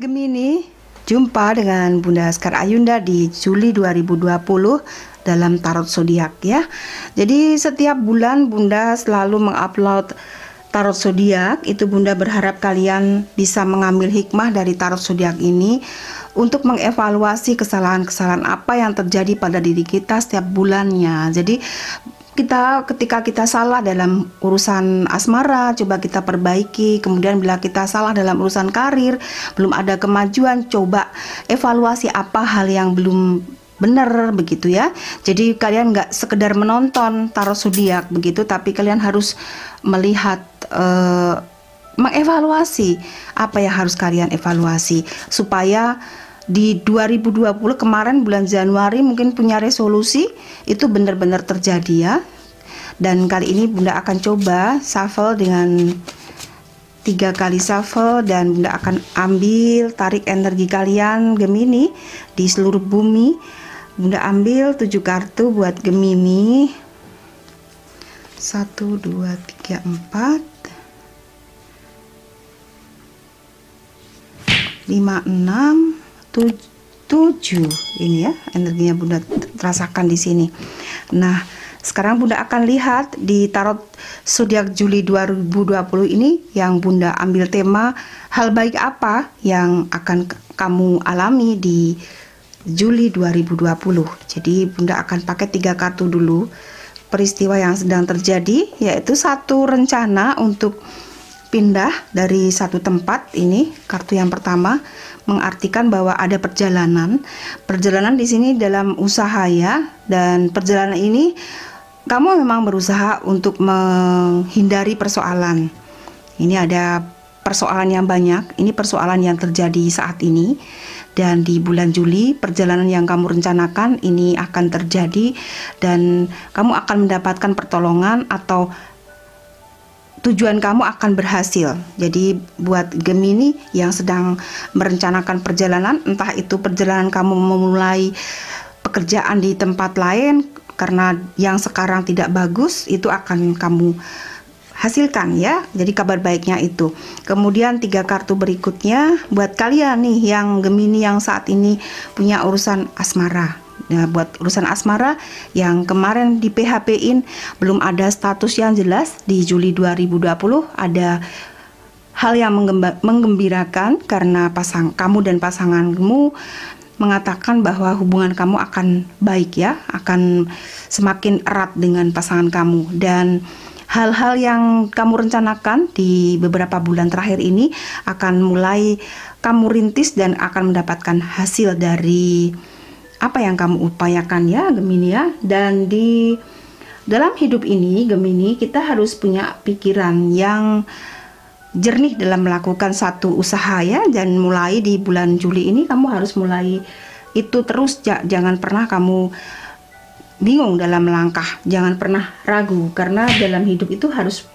Gemini, jumpa dengan Bunda Askar Ayunda di Juli 2020 dalam tarot zodiak ya. Jadi setiap bulan Bunda selalu mengupload tarot zodiak. Itu Bunda berharap kalian bisa mengambil hikmah dari tarot zodiak ini untuk mengevaluasi kesalahan-kesalahan apa yang terjadi pada diri kita setiap bulannya. Jadi kita ketika kita salah dalam urusan asmara coba kita perbaiki. Kemudian bila kita salah dalam urusan karir belum ada kemajuan coba evaluasi apa hal yang belum benar begitu ya. Jadi kalian nggak sekedar menonton tarot zodiak begitu tapi kalian harus melihat uh, mengevaluasi apa yang harus kalian evaluasi supaya di 2020 kemarin bulan Januari mungkin punya resolusi itu benar-benar terjadi ya. Dan kali ini bunda akan coba shuffle dengan tiga kali shuffle dan bunda akan ambil tarik energi kalian Gemini di seluruh bumi. Bunda ambil tujuh kartu buat Gemini. Satu dua tiga empat. Lima enam tujuh. Ini ya energinya bunda terasakan di sini. Nah sekarang bunda akan lihat di tarot zodiak Juli 2020 ini yang bunda ambil tema hal baik apa yang akan kamu alami di Juli 2020 jadi bunda akan pakai tiga kartu dulu. Peristiwa yang sedang terjadi yaitu satu rencana untuk pindah dari satu tempat ini kartu yang pertama mengartikan bahwa ada perjalanan. Perjalanan di sini dalam usaha ya dan perjalanan ini kamu memang berusaha untuk menghindari persoalan. Ini ada persoalan yang banyak ini persoalan yang terjadi saat ini. Dan di bulan Juli perjalanan yang kamu rencanakan ini akan terjadi dan kamu akan mendapatkan pertolongan atau tujuan kamu akan berhasil. Jadi buat Gemini yang sedang merencanakan perjalanan, entah itu perjalanan kamu memulai pekerjaan di tempat lain karena yang sekarang tidak bagus, itu akan kamu hasilkan ya. Jadi kabar baiknya itu. Kemudian tiga kartu berikutnya buat kalian nih yang Gemini yang saat ini punya urusan asmara. Nah, buat urusan asmara yang kemarin di PHP-in belum ada status yang jelas. Di Juli 2020 ada hal yang menggembirakan karena pasang kamu dan pasanganmu mengatakan bahwa hubungan kamu akan baik ya, akan semakin erat dengan pasangan kamu. Dan hal-hal yang kamu rencanakan di beberapa bulan terakhir ini akan mulai kamu rintis dan akan mendapatkan hasil dari apa yang kamu upayakan ya Gemini ya. Dan di dalam hidup ini Gemini kita harus punya pikiran yang jernih dalam melakukan satu usaha ya. Dan mulai di bulan Juli ini kamu harus mulai itu terus. Jangan pernah kamu bingung dalam langkah. Jangan pernah ragu karena dalam hidup itu harus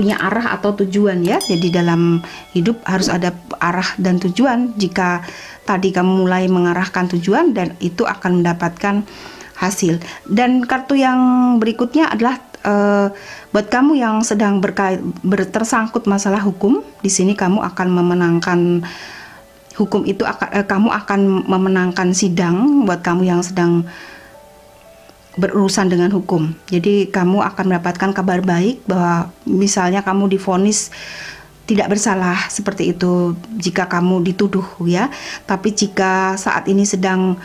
punya arah atau tujuan ya. Jadi dalam hidup harus ada arah dan tujuan. Jika tadi kamu mulai mengarahkan tujuan dan itu akan mendapatkan hasil. Dan kartu yang berikutnya adalah uh, buat kamu yang sedang berkait bertersangkut masalah hukum, di sini kamu akan memenangkan hukum itu akan uh, kamu akan memenangkan sidang. Buat kamu yang sedang berurusan dengan hukum. Jadi kamu akan mendapatkan kabar baik bahwa misalnya kamu difonis tidak bersalah seperti itu jika kamu dituduh ya. Tapi jika saat ini sedang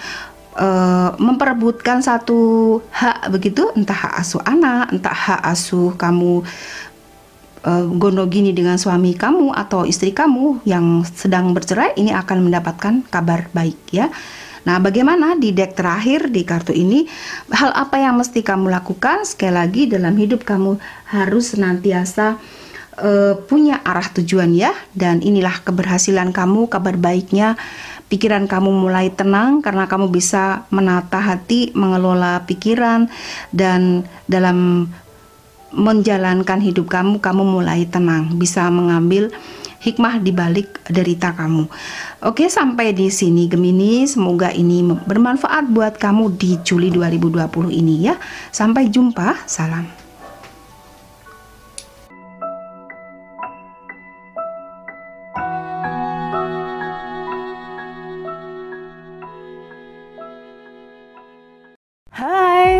uh, memperebutkan satu hak begitu, entah hak asuh anak, entah hak asuh kamu uh, gono gini dengan suami kamu atau istri kamu yang sedang bercerai, ini akan mendapatkan kabar baik ya. Nah, bagaimana di deck terakhir di kartu ini? Hal apa yang mesti kamu lakukan? Sekali lagi, dalam hidup kamu harus senantiasa uh, punya arah tujuan ya dan inilah keberhasilan kamu kabar baiknya pikiran kamu mulai tenang karena kamu bisa menata hati mengelola pikiran dan dalam menjalankan hidup kamu kamu mulai tenang bisa mengambil hikmah di balik derita kamu. Oke, sampai di sini Gemini, semoga ini bermanfaat buat kamu di Juli 2020 ini ya. Sampai jumpa, salam.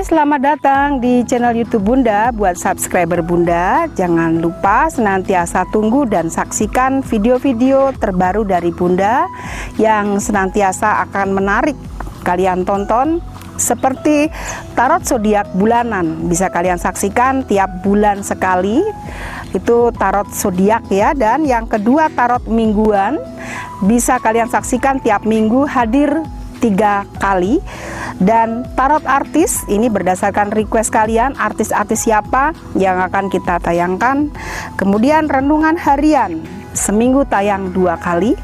Selamat datang di channel YouTube Bunda. Buat subscriber Bunda, jangan lupa senantiasa tunggu dan saksikan video-video terbaru dari Bunda yang senantiasa akan menarik kalian tonton seperti tarot zodiak bulanan. Bisa kalian saksikan tiap bulan sekali. Itu tarot zodiak ya. Dan yang kedua tarot mingguan. Bisa kalian saksikan tiap minggu hadir tiga kali dan tarot artis ini berdasarkan request kalian artis-artis siapa yang akan kita tayangkan. Kemudian renungan harian seminggu tayang dua kali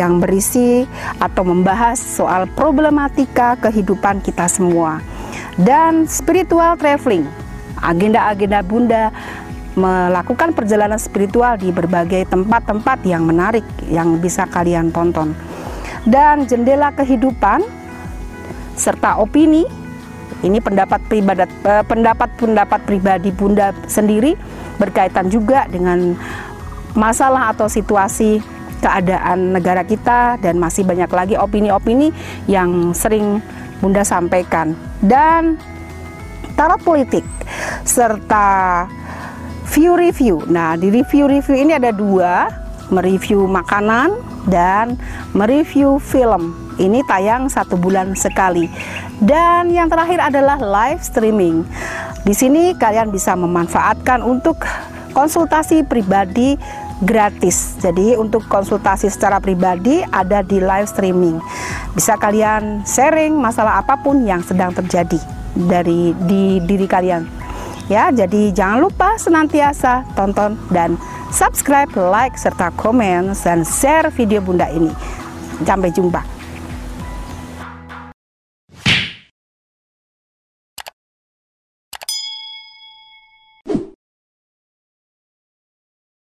yang berisi atau membahas soal problematika kehidupan kita semua. Dan spiritual traveling agenda-agenda bunda melakukan perjalanan spiritual di berbagai tempat-tempat yang menarik yang bisa kalian tonton. Dan jendela kehidupan serta opini ini pendapat pribadi eh, pendapat pendapat pribadi bunda sendiri berkaitan juga dengan masalah atau situasi keadaan negara kita dan masih banyak lagi opini-opini yang sering Bunda sampaikan dan tarot politik serta view review. Nah, di review-review ini ada dua, mereview makanan dan mereview film. Ini tayang satu bulan sekali. Dan yang terakhir adalah live streaming. Di sini kalian bisa memanfaatkan untuk konsultasi pribadi gratis. Jadi untuk konsultasi secara pribadi ada di live streaming. Bisa kalian sharing masalah apa pun yang sedang terjadi dari di diri kalian. Ya, jadi jangan lupa senantiasa tonton dan subscribe, like serta komen dan share video Bunda ini. Sampai jumpa.